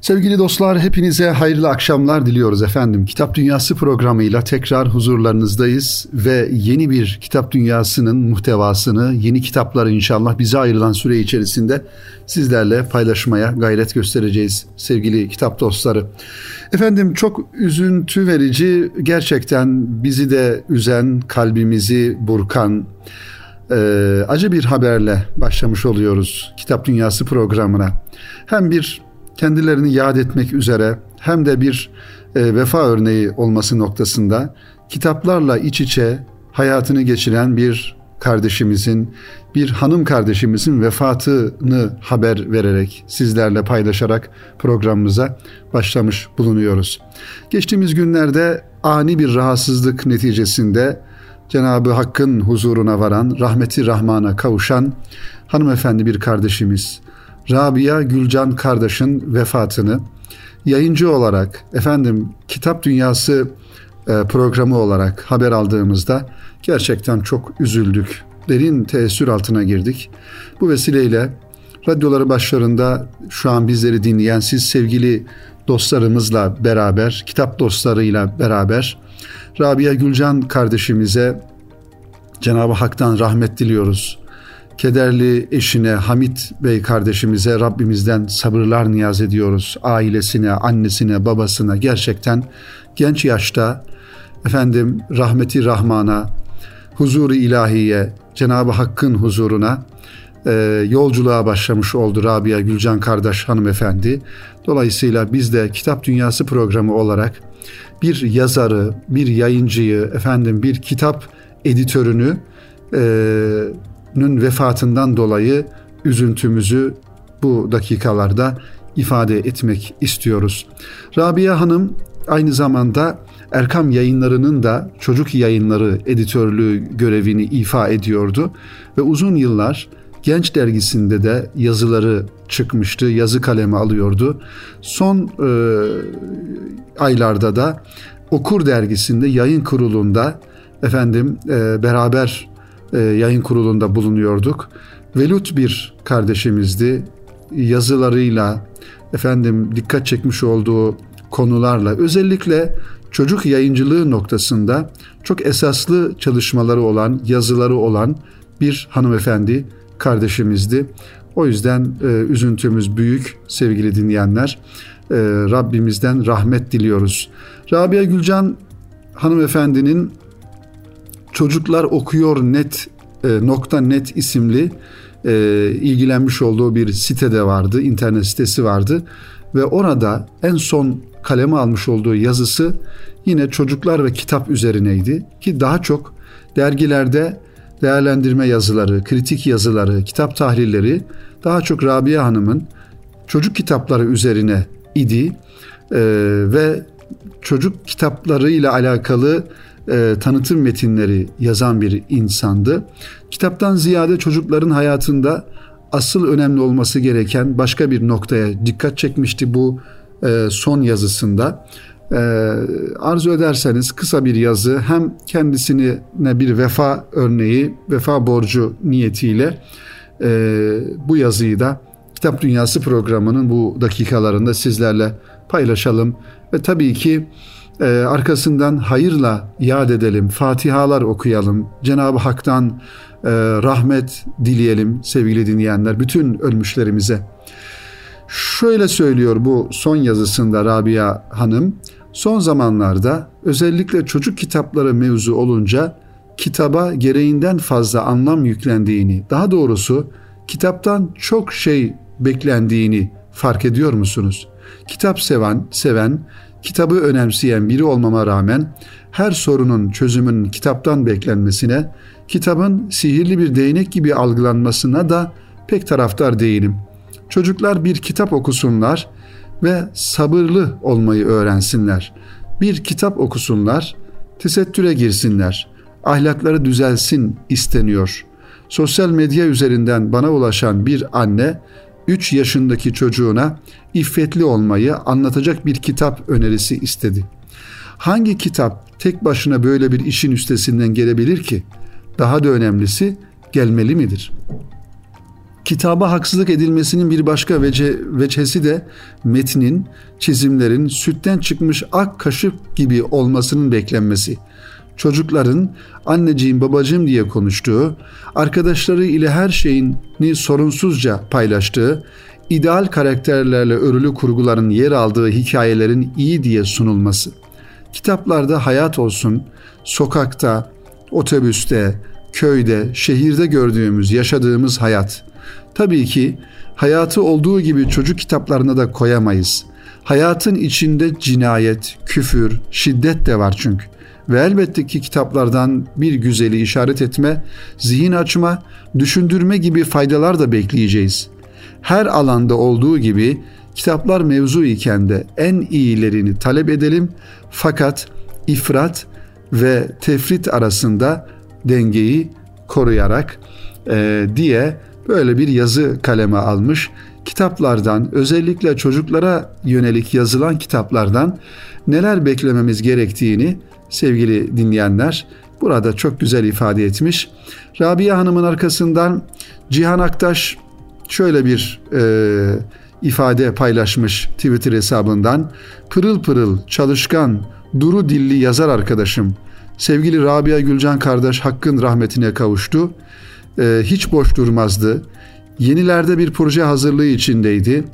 Sevgili dostlar hepinize hayırlı akşamlar diliyoruz efendim. Kitap Dünyası programıyla tekrar huzurlarınızdayız ve yeni bir Kitap Dünyası'nın muhtevasını, yeni kitapları inşallah bize ayrılan süre içerisinde sizlerle paylaşmaya gayret göstereceğiz sevgili kitap dostları. Efendim çok üzüntü verici, gerçekten bizi de üzen, kalbimizi burkan, e, acı bir haberle başlamış oluyoruz Kitap Dünyası programına. Hem bir kendilerini yad etmek üzere hem de bir e, vefa örneği olması noktasında kitaplarla iç içe hayatını geçiren bir kardeşimizin, bir hanım kardeşimizin vefatını haber vererek, sizlerle paylaşarak programımıza başlamış bulunuyoruz. Geçtiğimiz günlerde ani bir rahatsızlık neticesinde Cenabı Hakk'ın huzuruna varan, rahmeti Rahman'a kavuşan hanımefendi bir kardeşimiz Rabia Gülcan kardeşin vefatını yayıncı olarak efendim kitap dünyası e, programı olarak haber aldığımızda gerçekten çok üzüldük. Derin teessür altına girdik. Bu vesileyle radyoları başlarında şu an bizleri dinleyen siz sevgili dostlarımızla beraber, kitap dostlarıyla beraber Rabia Gülcan kardeşimize Cenab-ı Hak'tan rahmet diliyoruz kederli eşine Hamit Bey kardeşimize Rabbimizden sabırlar niyaz ediyoruz. Ailesine, annesine, babasına gerçekten genç yaşta efendim rahmeti Rahman'a, huzuru ilahiye, Cenab-ı Hakk'ın huzuruna e, yolculuğa başlamış oldu Rabia Gülcan kardeş hanımefendi. Dolayısıyla biz de Kitap Dünyası programı olarak bir yazarı, bir yayıncıyı, efendim bir kitap editörünü e, Nün vefatından dolayı üzüntümüzü bu dakikalarda ifade etmek istiyoruz. Rabia Hanım aynı zamanda Erkam yayınlarının da çocuk yayınları editörlüğü görevini ifa ediyordu ve uzun yıllar Genç dergisinde de yazıları çıkmıştı, yazı kalemi alıyordu. Son e, aylarda da Okur dergisinde yayın kurulunda efendim e, beraber e, yayın kurulunda bulunuyorduk. Velut bir kardeşimizdi. Yazılarıyla efendim dikkat çekmiş olduğu konularla özellikle çocuk yayıncılığı noktasında çok esaslı çalışmaları olan, yazıları olan bir hanımefendi kardeşimizdi. O yüzden e, üzüntümüz büyük sevgili dinleyenler. E, Rabbimizden rahmet diliyoruz. Rabia Gülcan hanımefendinin Çocuklar Okuyor Net e, nokta net isimli e, ilgilenmiş olduğu bir sitede vardı, internet sitesi vardı. Ve orada en son kaleme almış olduğu yazısı yine çocuklar ve kitap üzerineydi ki daha çok dergilerde değerlendirme yazıları, kritik yazıları, kitap tahlilleri daha çok Rabia Hanım'ın çocuk kitapları üzerine idi. Ee, ve çocuk kitapları ile alakalı e, tanıtım metinleri yazan bir insandı. Kitaptan ziyade çocukların hayatında asıl önemli olması gereken başka bir noktaya dikkat çekmişti bu e, son yazısında. E, arzu ederseniz kısa bir yazı hem kendisine bir vefa örneği, vefa borcu niyetiyle e, bu yazıyı da Kitap Dünyası programının bu dakikalarında sizlerle paylaşalım. Ve tabii ki e, arkasından hayırla yad edelim, fatihalar okuyalım, Cenab-ı Hak'tan e, rahmet dileyelim sevgili dinleyenler, bütün ölmüşlerimize. Şöyle söylüyor bu son yazısında Rabia Hanım, son zamanlarda özellikle çocuk kitapları mevzu olunca kitaba gereğinden fazla anlam yüklendiğini, daha doğrusu kitaptan çok şey beklendiğini fark ediyor musunuz? Kitap seven, seven kitabı önemseyen biri olmama rağmen her sorunun çözümünün kitaptan beklenmesine, kitabın sihirli bir değnek gibi algılanmasına da pek taraftar değilim. Çocuklar bir kitap okusunlar ve sabırlı olmayı öğrensinler. Bir kitap okusunlar, tesettüre girsinler. Ahlakları düzelsin isteniyor. Sosyal medya üzerinden bana ulaşan bir anne 3 yaşındaki çocuğuna iffetli olmayı anlatacak bir kitap önerisi istedi. Hangi kitap tek başına böyle bir işin üstesinden gelebilir ki? Daha da önemlisi gelmeli midir? Kitaba haksızlık edilmesinin bir başka vece, veçesi de metnin, çizimlerin sütten çıkmış ak kaşık gibi olmasının beklenmesi. Çocukların anneciğim babacığım diye konuştuğu, arkadaşları ile her şeyini sorunsuzca paylaştığı, ideal karakterlerle örülü kurguların yer aldığı hikayelerin iyi diye sunulması. Kitaplarda hayat olsun, sokakta, otobüste, köyde, şehirde gördüğümüz, yaşadığımız hayat. Tabii ki hayatı olduğu gibi çocuk kitaplarına da koyamayız. Hayatın içinde cinayet, küfür, şiddet de var çünkü. Ve elbette ki kitaplardan bir güzeli işaret etme, zihin açma, düşündürme gibi faydalar da bekleyeceğiz. Her alanda olduğu gibi kitaplar mevzu iken de en iyilerini talep edelim fakat ifrat ve tefrit arasında dengeyi koruyarak e, diye böyle bir yazı kaleme almış. Kitaplardan özellikle çocuklara yönelik yazılan kitaplardan neler beklememiz gerektiğini sevgili dinleyenler burada çok güzel ifade etmiş. Rabia Hanım'ın arkasından Cihan Aktaş şöyle bir e, ifade paylaşmış Twitter hesabından. Pırıl pırıl, çalışkan, duru dilli yazar arkadaşım. Sevgili Rabia Gülcan kardeş Hakk'ın rahmetine kavuştu. Ee, hiç boş durmazdı. Yenilerde bir proje hazırlığı içindeydi.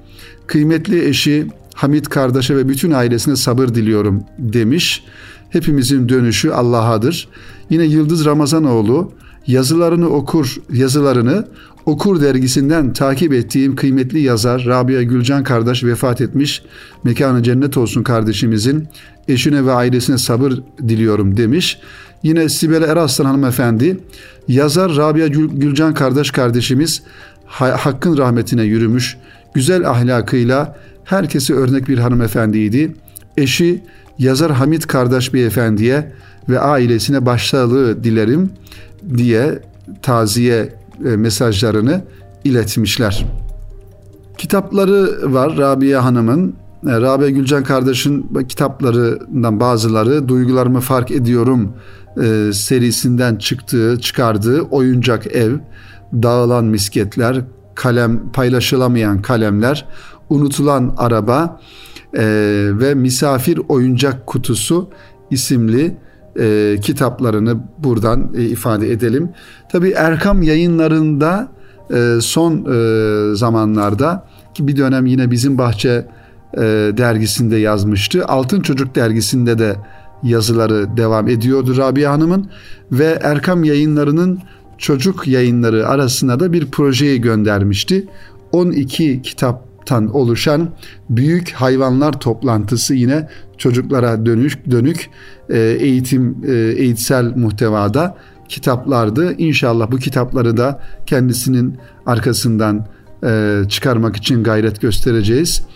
Kıymetli eşi Hamit kardeşe ve bütün ailesine sabır diliyorum demiş. Hepimizin dönüşü Allah'adır. Yine Yıldız Ramazanoğlu yazılarını okur, yazılarını Okur dergisinden takip ettiğim kıymetli yazar Rabia Gülcan kardeş vefat etmiş. Mekanı cennet olsun kardeşimizin. Eşine ve ailesine sabır diliyorum demiş. Yine Sibel Eraslan hanımefendi yazar Rabia Gülcan kardeş kardeşimiz Hakkın rahmetine yürümüş. Güzel ahlakıyla herkese örnek bir hanımefendiydi. Eşi yazar Hamit kardeş beyefendiye ve ailesine başsağlığı dilerim diye taziye e, mesajlarını iletmişler. Kitapları var Rabia Hanım'ın. E, Rabia Gülcan kardeşin kitaplarından bazıları Duygularımı Fark Ediyorum e, serisinden çıktığı, çıkardığı Oyuncak Ev, Dağılan Misketler, Kalem Paylaşılamayan Kalemler, Unutulan Araba ve Misafir Oyuncak Kutusu isimli e, kitaplarını buradan e, ifade edelim. Tabi Erkam yayınlarında e, son e, zamanlarda ki bir dönem yine bizim bahçe e, dergisinde yazmıştı. Altın Çocuk dergisinde de yazıları devam ediyordu Rabia Hanım'ın ve Erkam yayınlarının çocuk yayınları arasında da bir projeyi göndermişti. 12 kitap tan oluşan büyük hayvanlar toplantısı yine çocuklara dönük dönük e, eğitim e, eğitsel muhtevada kitaplardı. İnşallah bu kitapları da kendisinin arkasından e, çıkarmak için gayret göstereceğiz.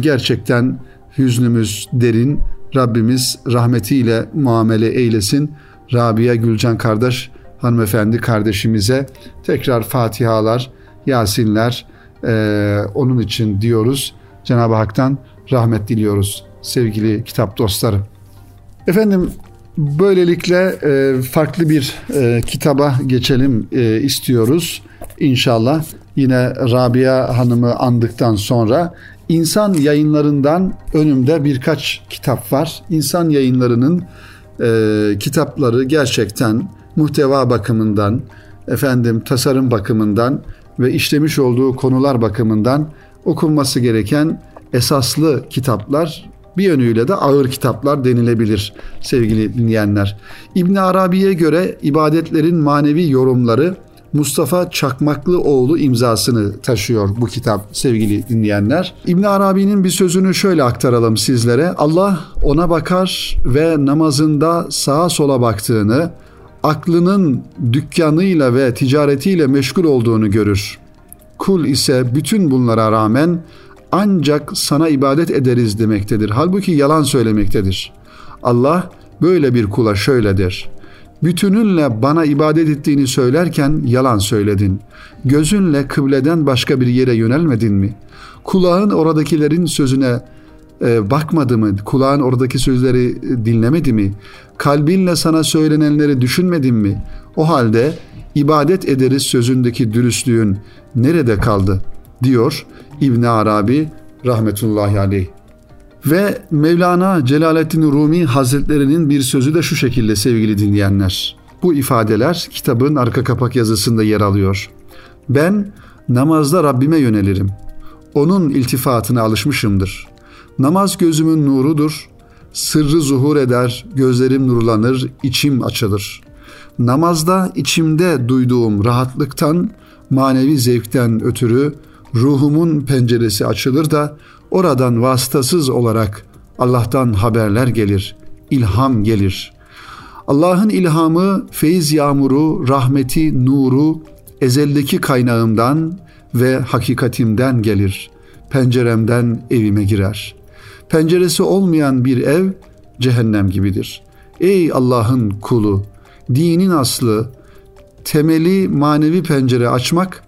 Gerçekten hüznümüz derin. Rabbimiz rahmetiyle muamele eylesin. Rabia Gülcan kardeş hanımefendi kardeşimize tekrar Fatihalar, Yasinler, ee, onun için diyoruz Cenab-ı Hak'tan rahmet diliyoruz sevgili kitap dostları. Efendim böylelikle e, farklı bir e, kitaba geçelim e, istiyoruz. İnşallah yine Rabia Hanım'ı andıktan sonra İnsan yayınlarından önümde birkaç kitap var. İnsan yayınlarının e, kitapları gerçekten muhteva bakımından, efendim tasarım bakımından ve işlemiş olduğu konular bakımından okunması gereken esaslı kitaplar bir yönüyle de ağır kitaplar denilebilir sevgili dinleyenler. İbn Arabi'ye göre ibadetlerin manevi yorumları Mustafa Çakmaklıoğlu imzasını taşıyor bu kitap sevgili dinleyenler. İbn Arabi'nin bir sözünü şöyle aktaralım sizlere. Allah ona bakar ve namazında sağa sola baktığını, aklının dükkanıyla ve ticaretiyle meşgul olduğunu görür. Kul ise bütün bunlara rağmen ancak sana ibadet ederiz demektedir. Halbuki yalan söylemektedir. Allah böyle bir kula şöyle der. Bütününle bana ibadet ettiğini söylerken yalan söyledin. Gözünle kıbleden başka bir yere yönelmedin mi? Kulağın oradakilerin sözüne e, bakmadı mı? Kulağın oradaki sözleri e, dinlemedi mi? Kalbinle sana söylenenleri düşünmedin mi? O halde ibadet ederiz sözündeki dürüstlüğün nerede kaldı diyor İbn Arabi rahmetullahi aleyh. Ve Mevlana Celaleddin Rumi Hazretlerinin bir sözü de şu şekilde sevgili dinleyenler. Bu ifadeler kitabın arka kapak yazısında yer alıyor. Ben namazda Rabbime yönelirim. Onun iltifatına alışmışımdır. Namaz gözümün nurudur. Sırrı zuhur eder, gözlerim nurlanır, içim açılır. Namazda içimde duyduğum rahatlıktan, manevi zevkten ötürü ruhumun penceresi açılır da oradan vasıtasız olarak Allah'tan haberler gelir, ilham gelir. Allah'ın ilhamı, feyiz yağmuru, rahmeti, nuru ezeldeki kaynağımdan ve hakikatimden gelir. Penceremden evime girer. Penceresi olmayan bir ev cehennem gibidir. Ey Allah'ın kulu, dinin aslı, temeli manevi pencere açmak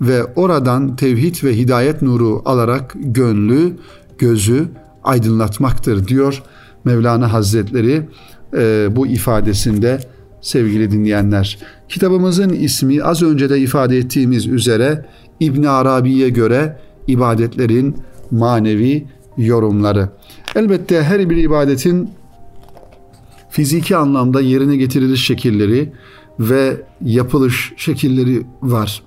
ve oradan tevhid ve hidayet nuru alarak gönlü, gözü aydınlatmaktır diyor Mevlana Hazretleri e, bu ifadesinde sevgili dinleyenler. Kitabımızın ismi az önce de ifade ettiğimiz üzere İbn Arabi'ye göre ibadetlerin manevi yorumları. Elbette her bir ibadetin fiziki anlamda yerine getiriliş şekilleri ve yapılış şekilleri var.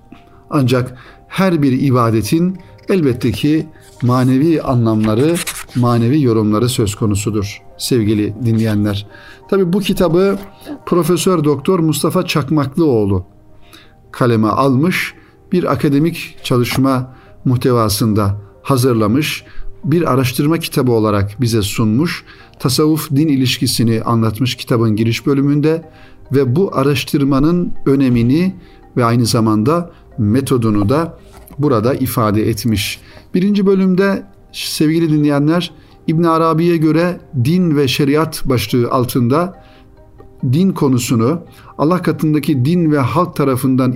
Ancak her bir ibadetin elbette ki manevi anlamları, manevi yorumları söz konusudur sevgili dinleyenler. Tabi bu kitabı Profesör Doktor Mustafa Çakmaklıoğlu kaleme almış, bir akademik çalışma muhtevasında hazırlamış, bir araştırma kitabı olarak bize sunmuş, tasavvuf din ilişkisini anlatmış kitabın giriş bölümünde ve bu araştırmanın önemini ve aynı zamanda metodunu da burada ifade etmiş. Birinci bölümde sevgili dinleyenler İbn Arabi'ye göre din ve şeriat başlığı altında din konusunu Allah katındaki din ve halk tarafından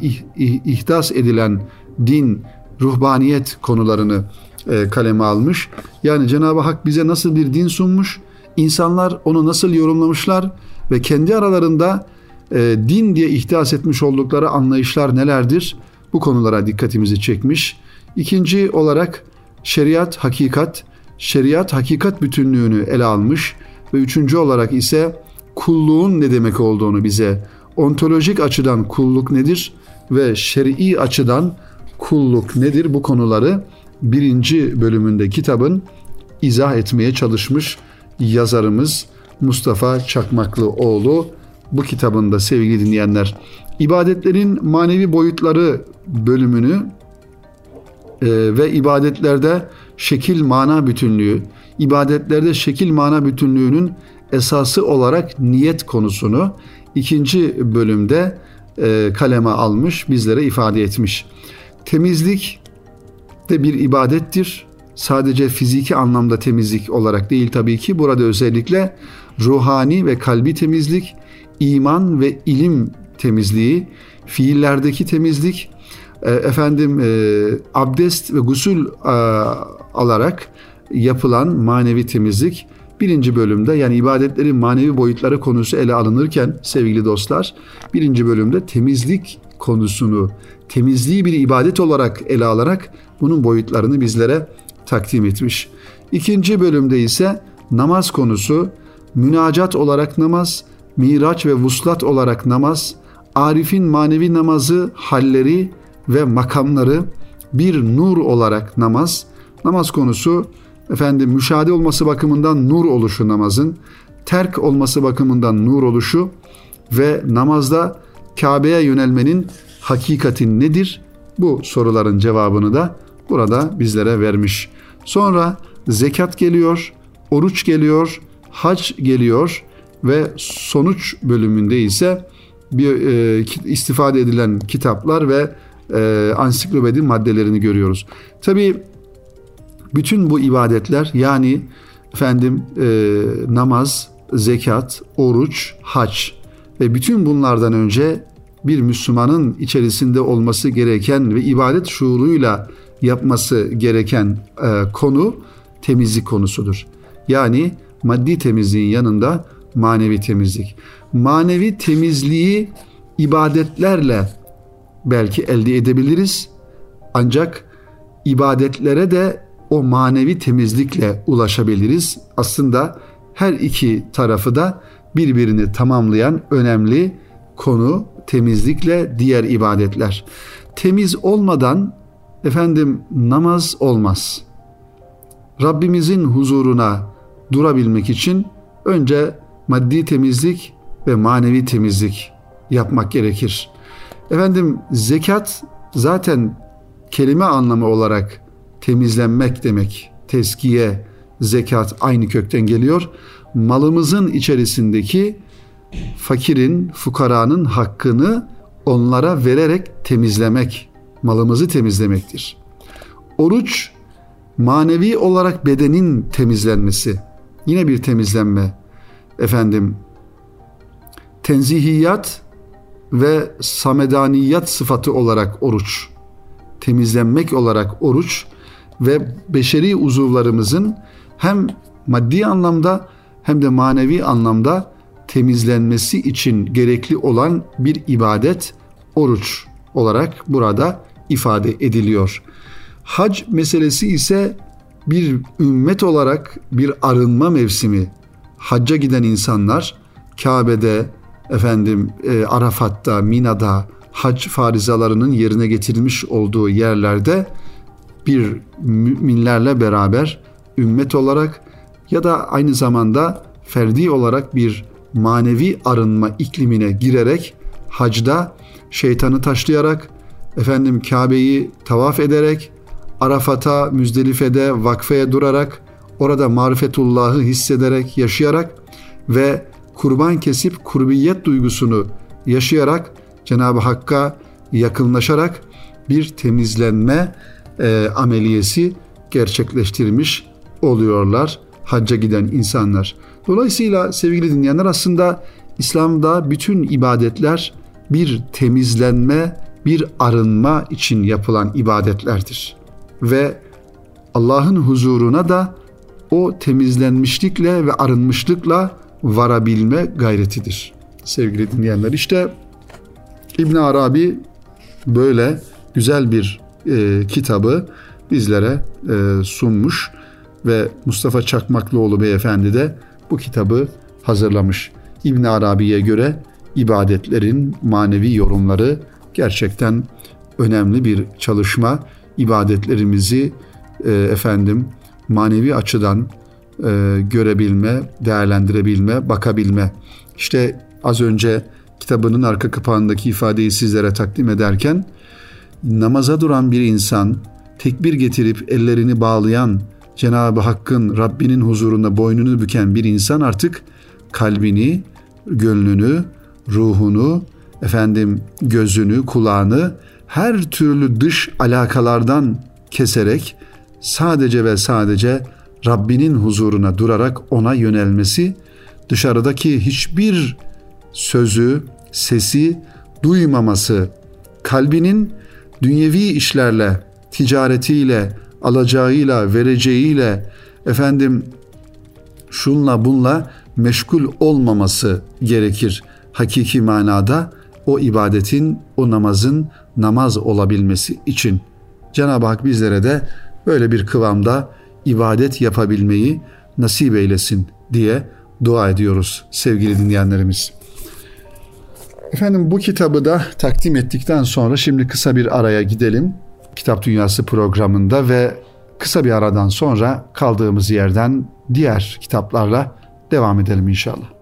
ihdas edilen din, ruhbaniyet konularını e, kaleme almış. Yani Cenab-ı Hak bize nasıl bir din sunmuş, insanlar onu nasıl yorumlamışlar ve kendi aralarında e, din diye ihdas etmiş oldukları anlayışlar nelerdir? Bu konulara dikkatimizi çekmiş. İkinci olarak şeriat, hakikat, şeriat hakikat bütünlüğünü ele almış ve üçüncü olarak ise kulluğun ne demek olduğunu bize ontolojik açıdan kulluk nedir ve şer'i açıdan kulluk nedir bu konuları birinci bölümünde kitabın izah etmeye çalışmış yazarımız Mustafa Çakmaklıoğlu bu kitabında sevgili dinleyenler ibadetlerin manevi boyutları bölümünü e, ve ibadetlerde şekil mana bütünlüğü, ibadetlerde şekil mana bütünlüğünün esası olarak niyet konusunu ikinci bölümde e, kaleme almış, bizlere ifade etmiş. Temizlik de bir ibadettir. Sadece fiziki anlamda temizlik olarak değil tabii ki. Burada özellikle ruhani ve kalbi temizlik, iman ve ilim temizliği, fiillerdeki temizlik, e, efendim e, abdest ve gusül e, alarak yapılan manevi temizlik birinci bölümde yani ibadetlerin manevi boyutları konusu ele alınırken sevgili dostlar birinci bölümde temizlik konusunu temizliği bir ibadet olarak ele alarak bunun boyutlarını bizlere takdim etmiş. İkinci bölümde ise namaz konusu münacat olarak namaz, miraç ve vuslat olarak namaz, Arif'in manevi namazı, halleri ve makamları bir nur olarak namaz. Namaz konusu efendim müşahede olması bakımından nur oluşu namazın, terk olması bakımından nur oluşu ve namazda Kabe'ye yönelmenin hakikatin nedir? Bu soruların cevabını da burada bizlere vermiş. Sonra zekat geliyor, oruç geliyor, hac geliyor ve sonuç bölümünde ise bir e, istifade edilen kitaplar ve e, ansiklopedi maddelerini görüyoruz. Tabi bütün bu ibadetler yani efendim e, namaz, zekat, oruç, hac ve bütün bunlardan önce bir Müslümanın içerisinde olması gereken ve ibadet şuuruyla yapması gereken e, konu temizlik konusudur. Yani maddi temizliğin yanında manevi temizlik. Manevi temizliği ibadetlerle belki elde edebiliriz. Ancak ibadetlere de o manevi temizlikle ulaşabiliriz. Aslında her iki tarafı da birbirini tamamlayan önemli konu temizlikle diğer ibadetler. Temiz olmadan efendim namaz olmaz. Rabbimizin huzuruna durabilmek için önce maddi temizlik ve manevi temizlik yapmak gerekir. Efendim zekat zaten kelime anlamı olarak temizlenmek demek. Teskiye, zekat aynı kökten geliyor. Malımızın içerisindeki fakirin, fukaranın hakkını onlara vererek temizlemek, malımızı temizlemektir. Oruç manevi olarak bedenin temizlenmesi. Yine bir temizlenme. Efendim tenzihiyat ve samedaniyat sıfatı olarak oruç. Temizlenmek olarak oruç ve beşeri uzuvlarımızın hem maddi anlamda hem de manevi anlamda temizlenmesi için gerekli olan bir ibadet oruç olarak burada ifade ediliyor. Hac meselesi ise bir ümmet olarak bir arınma mevsimi. Hacca giden insanlar Kabe'de, efendim e, Arafat'ta, Mina'da hac farizalarının yerine getirilmiş olduğu yerlerde bir müminlerle beraber ümmet olarak ya da aynı zamanda ferdi olarak bir manevi arınma iklimine girerek hacda şeytanı taşlayarak efendim Kabe'yi tavaf ederek Arafat'a, Müzdelife'de vakfeye durarak orada marifetullahı hissederek, yaşayarak ve kurban kesip kurbiyet duygusunu yaşayarak Cenab-ı Hakk'a yakınlaşarak bir temizlenme e, ameliyesi gerçekleştirmiş oluyorlar hacca giden insanlar. Dolayısıyla sevgili dinleyenler aslında İslam'da bütün ibadetler bir temizlenme, bir arınma için yapılan ibadetlerdir. Ve Allah'ın huzuruna da o temizlenmişlikle ve arınmışlıkla varabilme gayretidir. Sevgili dinleyenler işte İbn Arabi böyle güzel bir e, kitabı bizlere e, sunmuş ve Mustafa Çakmaklıoğlu beyefendi de bu kitabı hazırlamış. İbn Arabi'ye göre ibadetlerin manevi yorumları gerçekten önemli bir çalışma. İbadetlerimizi e, efendim manevi açıdan e, görebilme, değerlendirebilme, bakabilme. İşte az önce kitabının arka kapağındaki ifadeyi sizlere takdim ederken namaza duran bir insan, tekbir getirip ellerini bağlayan, Cenab-ı Hakk'ın Rabbinin huzurunda boynunu büken bir insan artık kalbini, gönlünü, ruhunu, efendim gözünü, kulağını her türlü dış alakalardan keserek sadece ve sadece Rabbinin huzuruna durarak ona yönelmesi, dışarıdaki hiçbir sözü, sesi duymaması, kalbinin dünyevi işlerle, ticaretiyle, alacağıyla, vereceğiyle, efendim şunla bunla meşgul olmaması gerekir. Hakiki manada o ibadetin, o namazın namaz olabilmesi için. Cenab-ı Hak bizlere de böyle bir kıvamda ibadet yapabilmeyi nasip eylesin diye dua ediyoruz sevgili dinleyenlerimiz. Efendim bu kitabı da takdim ettikten sonra şimdi kısa bir araya gidelim. Kitap Dünyası programında ve kısa bir aradan sonra kaldığımız yerden diğer kitaplarla devam edelim inşallah.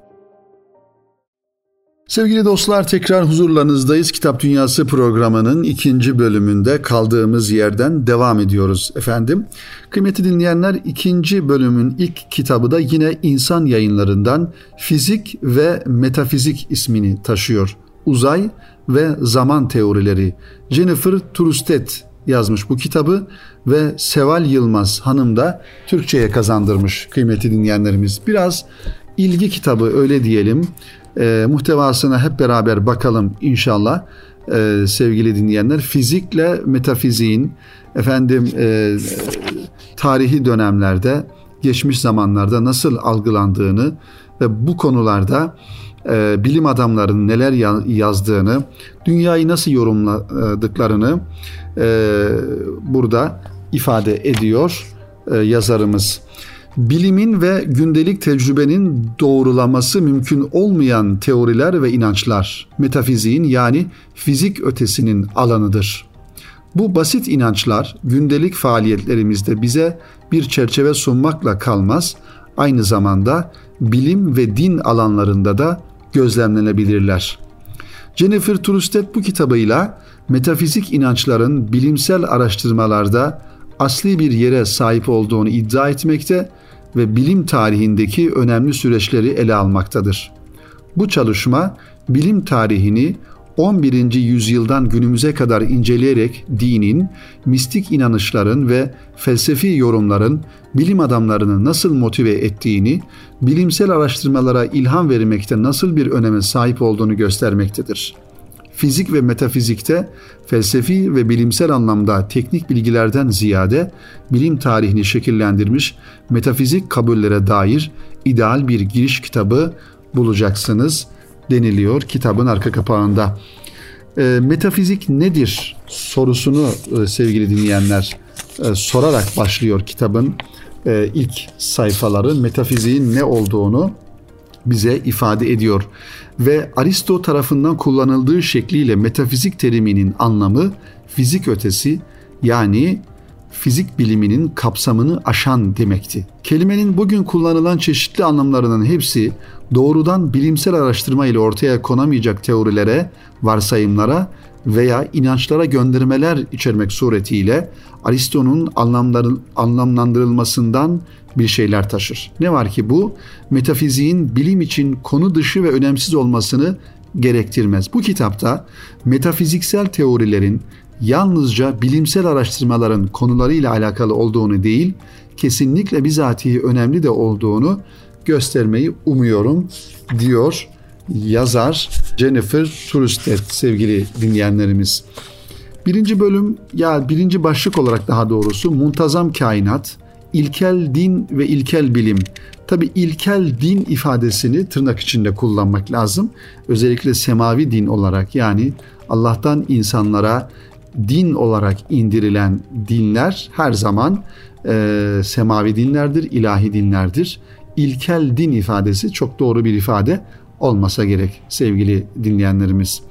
Sevgili dostlar tekrar huzurlarınızdayız. Kitap Dünyası programının ikinci bölümünde kaldığımız yerden devam ediyoruz efendim. Kıymetli dinleyenler ikinci bölümün ilk kitabı da yine insan yayınlarından Fizik ve Metafizik ismini taşıyor. Uzay ve Zaman Teorileri. Jennifer Trusted yazmış bu kitabı ve Seval Yılmaz hanım da Türkçe'ye kazandırmış kıymetli dinleyenlerimiz. Biraz ilgi kitabı öyle diyelim. E, muhtevasına hep beraber bakalım inşallah e, sevgili dinleyenler. Fizikle metafiziğin efendim e, tarihi dönemlerde geçmiş zamanlarda nasıl algılandığını ve bu konularda e, bilim adamlarının neler yazdığını, dünyayı nasıl yorumladıklarını e, burada ifade ediyor e, yazarımız. Bilimin ve gündelik tecrübenin doğrulaması mümkün olmayan teoriler ve inançlar, metafiziğin yani fizik ötesinin alanıdır. Bu basit inançlar gündelik faaliyetlerimizde bize bir çerçeve sunmakla kalmaz, aynı zamanda bilim ve din alanlarında da gözlemlenebilirler. Jennifer Trusted bu kitabıyla metafizik inançların bilimsel araştırmalarda asli bir yere sahip olduğunu iddia etmekte ve bilim tarihindeki önemli süreçleri ele almaktadır. Bu çalışma bilim tarihini 11. yüzyıldan günümüze kadar inceleyerek dinin, mistik inanışların ve felsefi yorumların bilim adamlarını nasıl motive ettiğini, bilimsel araştırmalara ilham vermekte nasıl bir öneme sahip olduğunu göstermektedir. Fizik ve metafizikte felsefi ve bilimsel anlamda teknik bilgilerden ziyade bilim tarihini şekillendirmiş metafizik kabullere dair ideal bir giriş kitabı bulacaksınız deniliyor kitabın arka kapağında. E, metafizik nedir sorusunu e, sevgili dinleyenler e, sorarak başlıyor kitabın e, ilk sayfaları. Metafiziğin ne olduğunu bize ifade ediyor ve Aristo tarafından kullanıldığı şekliyle metafizik teriminin anlamı fizik ötesi yani fizik biliminin kapsamını aşan demekti. Kelimenin bugün kullanılan çeşitli anlamlarının hepsi doğrudan bilimsel araştırma ile ortaya konamayacak teorilere, varsayımlara veya inançlara göndermeler içermek suretiyle Aristo'nun anlamlandırılmasından bir şeyler taşır. Ne var ki bu metafiziğin bilim için konu dışı ve önemsiz olmasını gerektirmez. Bu kitapta metafiziksel teorilerin yalnızca bilimsel araştırmaların konularıyla alakalı olduğunu değil, kesinlikle bizatihi önemli de olduğunu göstermeyi umuyorum diyor yazar Jennifer Trusted sevgili dinleyenlerimiz. Birinci bölüm ya birinci başlık olarak daha doğrusu muntazam kainat, ilkel din ve ilkel bilim. Tabi ilkel din ifadesini tırnak içinde kullanmak lazım. Özellikle semavi din olarak yani Allah'tan insanlara din olarak indirilen dinler her zaman e, semavi dinlerdir, ilahi dinlerdir. İlkel din ifadesi çok doğru bir ifade olmasa gerek sevgili dinleyenlerimiz.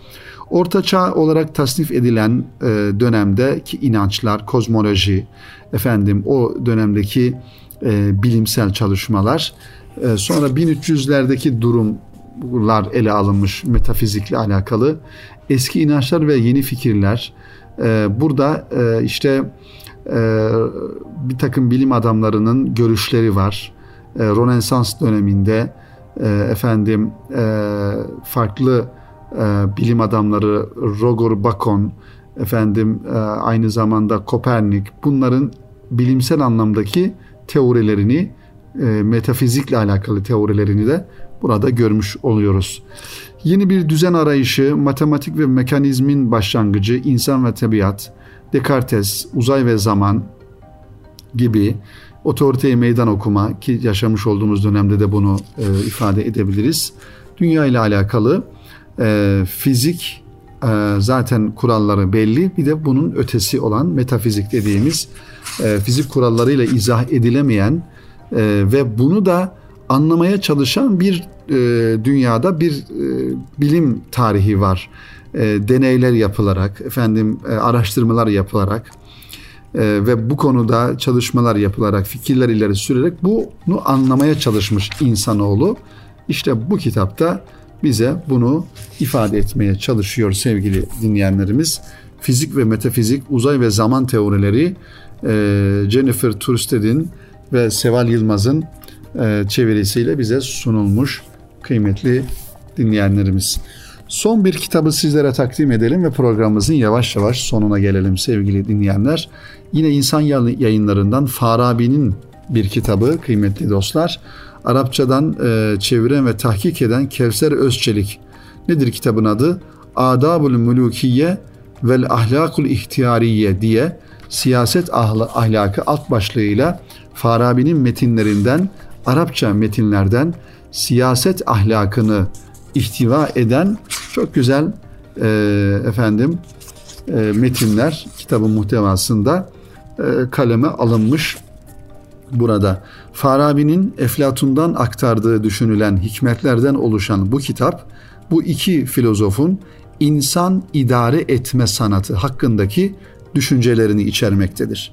Orta Çağ olarak tasnif edilen e, dönemdeki inançlar, kozmoloji, efendim o dönemdeki e, bilimsel çalışmalar, e, sonra 1300'lerdeki durumlar ele alınmış metafizikle alakalı, eski inançlar ve yeni fikirler. E, burada e, işte e, bir takım bilim adamlarının görüşleri var. E, Rönesans döneminde e, efendim e, farklı bilim adamları Roger Bacon, efendim e, aynı zamanda Kopernik bunların bilimsel anlamdaki teorilerini e, metafizikle alakalı teorilerini de burada görmüş oluyoruz. Yeni bir düzen arayışı, matematik ve mekanizmin başlangıcı, insan ve tabiat, Descartes, uzay ve zaman gibi otoriteye meydan okuma ki yaşamış olduğumuz dönemde de bunu e, ifade edebiliriz. Dünya ile alakalı e, fizik e, zaten kuralları belli. Bir de bunun ötesi olan metafizik dediğimiz e, fizik kurallarıyla izah edilemeyen e, ve bunu da anlamaya çalışan bir e, dünyada bir e, bilim tarihi var. E, deneyler yapılarak, efendim e, araştırmalar yapılarak e, ve bu konuda çalışmalar yapılarak, fikirler ileri sürerek bunu anlamaya çalışmış insanoğlu. İşte bu kitapta bize bunu ifade etmeye çalışıyor sevgili dinleyenlerimiz. Fizik ve metafizik, uzay ve zaman teorileri e, Jennifer Tursted'in ve Seval Yılmaz'ın e, çevirisiyle bize sunulmuş kıymetli dinleyenlerimiz. Son bir kitabı sizlere takdim edelim ve programımızın yavaş yavaş sonuna gelelim sevgili dinleyenler. Yine insan yayınlarından Farabi'nin bir kitabı kıymetli dostlar. Arapçadan e, çeviren ve tahkik eden Kevser Özçelik. Nedir kitabın adı? Adabul Mulukiye vel Ahlakul İhtiyariye diye siyaset ahlakı alt başlığıyla Farabi'nin metinlerinden, Arapça metinlerden siyaset ahlakını ihtiva eden çok güzel e, efendim e, metinler kitabın muhtevasında e, kaleme alınmış burada. Farabi'nin Eflatun'dan aktardığı düşünülen hikmetlerden oluşan bu kitap bu iki filozofun insan idare etme sanatı hakkındaki düşüncelerini içermektedir.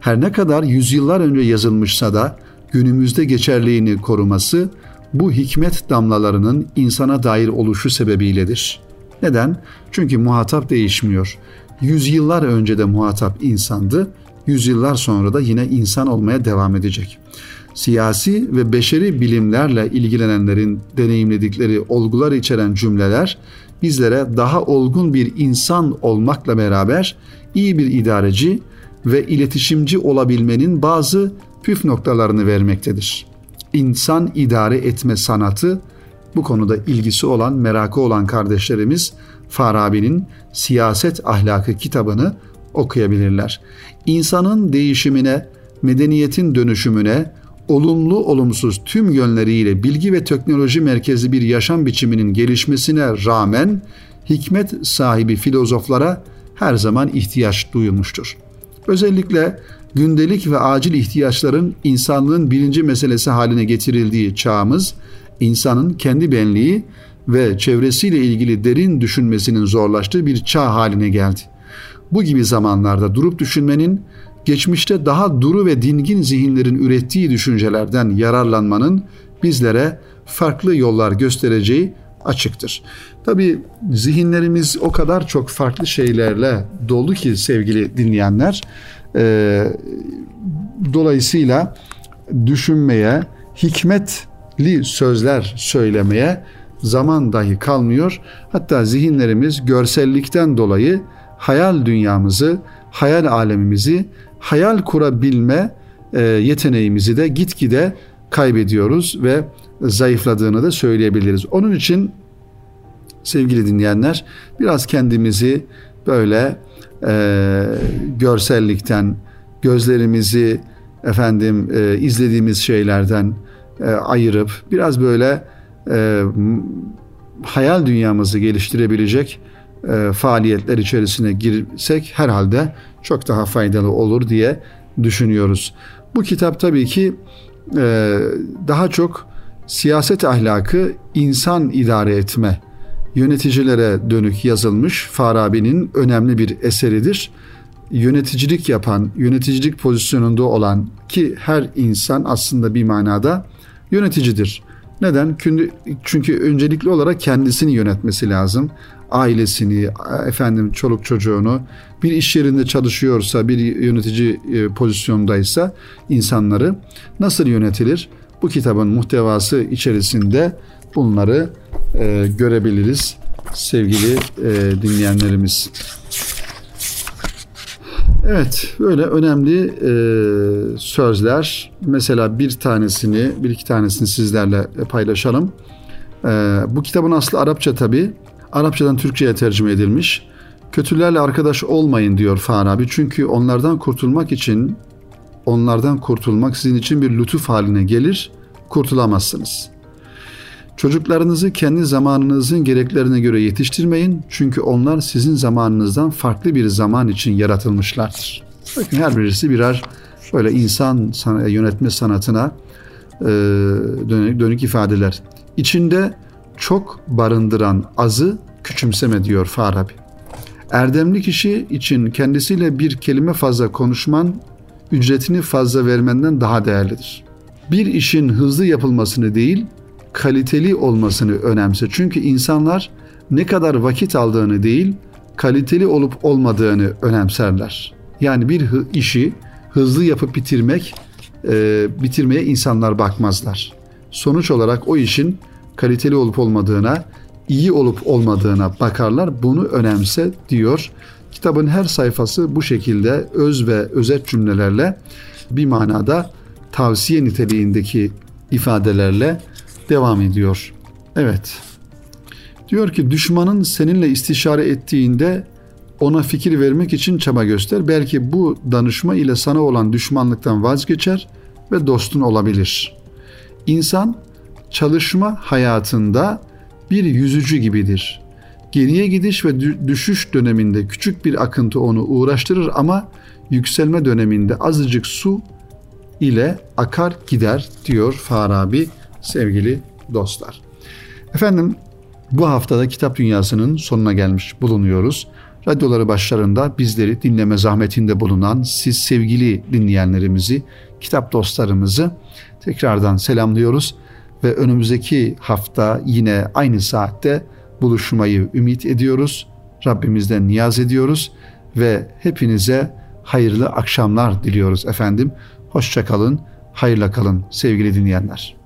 Her ne kadar yüzyıllar önce yazılmışsa da günümüzde geçerliğini koruması bu hikmet damlalarının insana dair oluşu sebebiyledir. Neden? Çünkü muhatap değişmiyor. Yüzyıllar önce de muhatap insandı, yüzyıllar sonra da yine insan olmaya devam edecek. Siyasi ve beşeri bilimlerle ilgilenenlerin deneyimledikleri olgular içeren cümleler bizlere daha olgun bir insan olmakla beraber iyi bir idareci ve iletişimci olabilmenin bazı püf noktalarını vermektedir. İnsan idare etme sanatı bu konuda ilgisi olan, merakı olan kardeşlerimiz Farabi'nin Siyaset Ahlakı kitabını okuyabilirler. İnsanın değişimine, medeniyetin dönüşümüne, olumlu olumsuz tüm yönleriyle bilgi ve teknoloji merkezli bir yaşam biçiminin gelişmesine rağmen hikmet sahibi filozoflara her ihtiyaç ihtiyaç duyulmuştur. Özellikle gündelik ve acil ihtiyaçların insanlığın birinci meselesi haline getirildiği çağımız, insanın kendi benliği ve çevresiyle ilgili derin düşünmesinin zorlaştığı bir çağ haline geldi. Bu gibi zamanlarda durup düşünmenin, geçmişte daha duru ve dingin zihinlerin ürettiği düşüncelerden yararlanmanın bizlere farklı yollar göstereceği açıktır. Tabi zihinlerimiz o kadar çok farklı şeylerle dolu ki sevgili dinleyenler. E, dolayısıyla düşünmeye, hikmetli sözler söylemeye zaman dahi kalmıyor. Hatta zihinlerimiz görsellikten dolayı hayal dünyamızı, hayal alemimizi, hayal kurabilme e, yeteneğimizi de gitgide kaybediyoruz ve zayıfladığını da söyleyebiliriz. Onun için sevgili dinleyenler biraz kendimizi böyle e, görsellikten, gözlerimizi efendim e, izlediğimiz şeylerden e, ayırıp biraz böyle e, hayal dünyamızı geliştirebilecek e, faaliyetler içerisine girsek herhalde çok daha faydalı olur diye düşünüyoruz. Bu kitap tabii ki e, daha çok siyaset ahlakı, insan idare etme, yöneticilere dönük yazılmış Farabi'nin önemli bir eseridir. Yöneticilik yapan, yöneticilik pozisyonunda olan ki her insan aslında bir manada yöneticidir. Neden? Çünkü öncelikli olarak kendisini yönetmesi lazım. Ailesini, efendim çoluk çocuğunu, bir iş yerinde çalışıyorsa, bir yönetici e, pozisyondaysa insanları nasıl yönetilir? Bu kitabın muhtevası içerisinde bunları e, görebiliriz sevgili e, dinleyenlerimiz. Evet, böyle önemli e, sözler. Mesela bir tanesini, bir iki tanesini sizlerle paylaşalım. E, bu kitabın aslı Arapça tabi. Arapçadan Türkçe'ye tercüme edilmiş. Kötülerle arkadaş olmayın diyor Farabi. Çünkü onlardan kurtulmak için, onlardan kurtulmak sizin için bir lütuf haline gelir, kurtulamazsınız. Çocuklarınızı kendi zamanınızın gereklerine göre yetiştirmeyin. Çünkü onlar sizin zamanınızdan farklı bir zaman için yaratılmışlardır. Bakın her birisi birer böyle insan yönetme sanatına e, dönük, ifadeler. İçinde çok barındıran azı küçümseme diyor Farabi. Erdemli kişi için kendisiyle bir kelime fazla konuşman ücretini fazla vermenden daha değerlidir. Bir işin hızlı yapılmasını değil, kaliteli olmasını önemse. Çünkü insanlar ne kadar vakit aldığını değil, kaliteli olup olmadığını önemserler. Yani bir işi hızlı yapıp bitirmek, e, bitirmeye insanlar bakmazlar. Sonuç olarak o işin kaliteli olup olmadığına, iyi olup olmadığına bakarlar. Bunu önemse diyor. Kitabın her sayfası bu şekilde öz ve özet cümlelerle bir manada tavsiye niteliğindeki ifadelerle devam ediyor. Evet. Diyor ki düşmanın seninle istişare ettiğinde ona fikir vermek için çaba göster. Belki bu danışma ile sana olan düşmanlıktan vazgeçer ve dostun olabilir. İnsan çalışma hayatında bir yüzücü gibidir. Geriye gidiş ve düşüş döneminde küçük bir akıntı onu uğraştırır ama yükselme döneminde azıcık su ile akar gider diyor Farabi sevgili dostlar. Efendim bu haftada Kitap Dünyası'nın sonuna gelmiş bulunuyoruz. Radyoları başlarında bizleri dinleme zahmetinde bulunan siz sevgili dinleyenlerimizi, kitap dostlarımızı tekrardan selamlıyoruz ve önümüzdeki hafta yine aynı saatte buluşmayı ümit ediyoruz. Rabbimizden niyaz ediyoruz ve hepinize hayırlı akşamlar diliyoruz efendim. Hoşçakalın, hayırla kalın sevgili dinleyenler.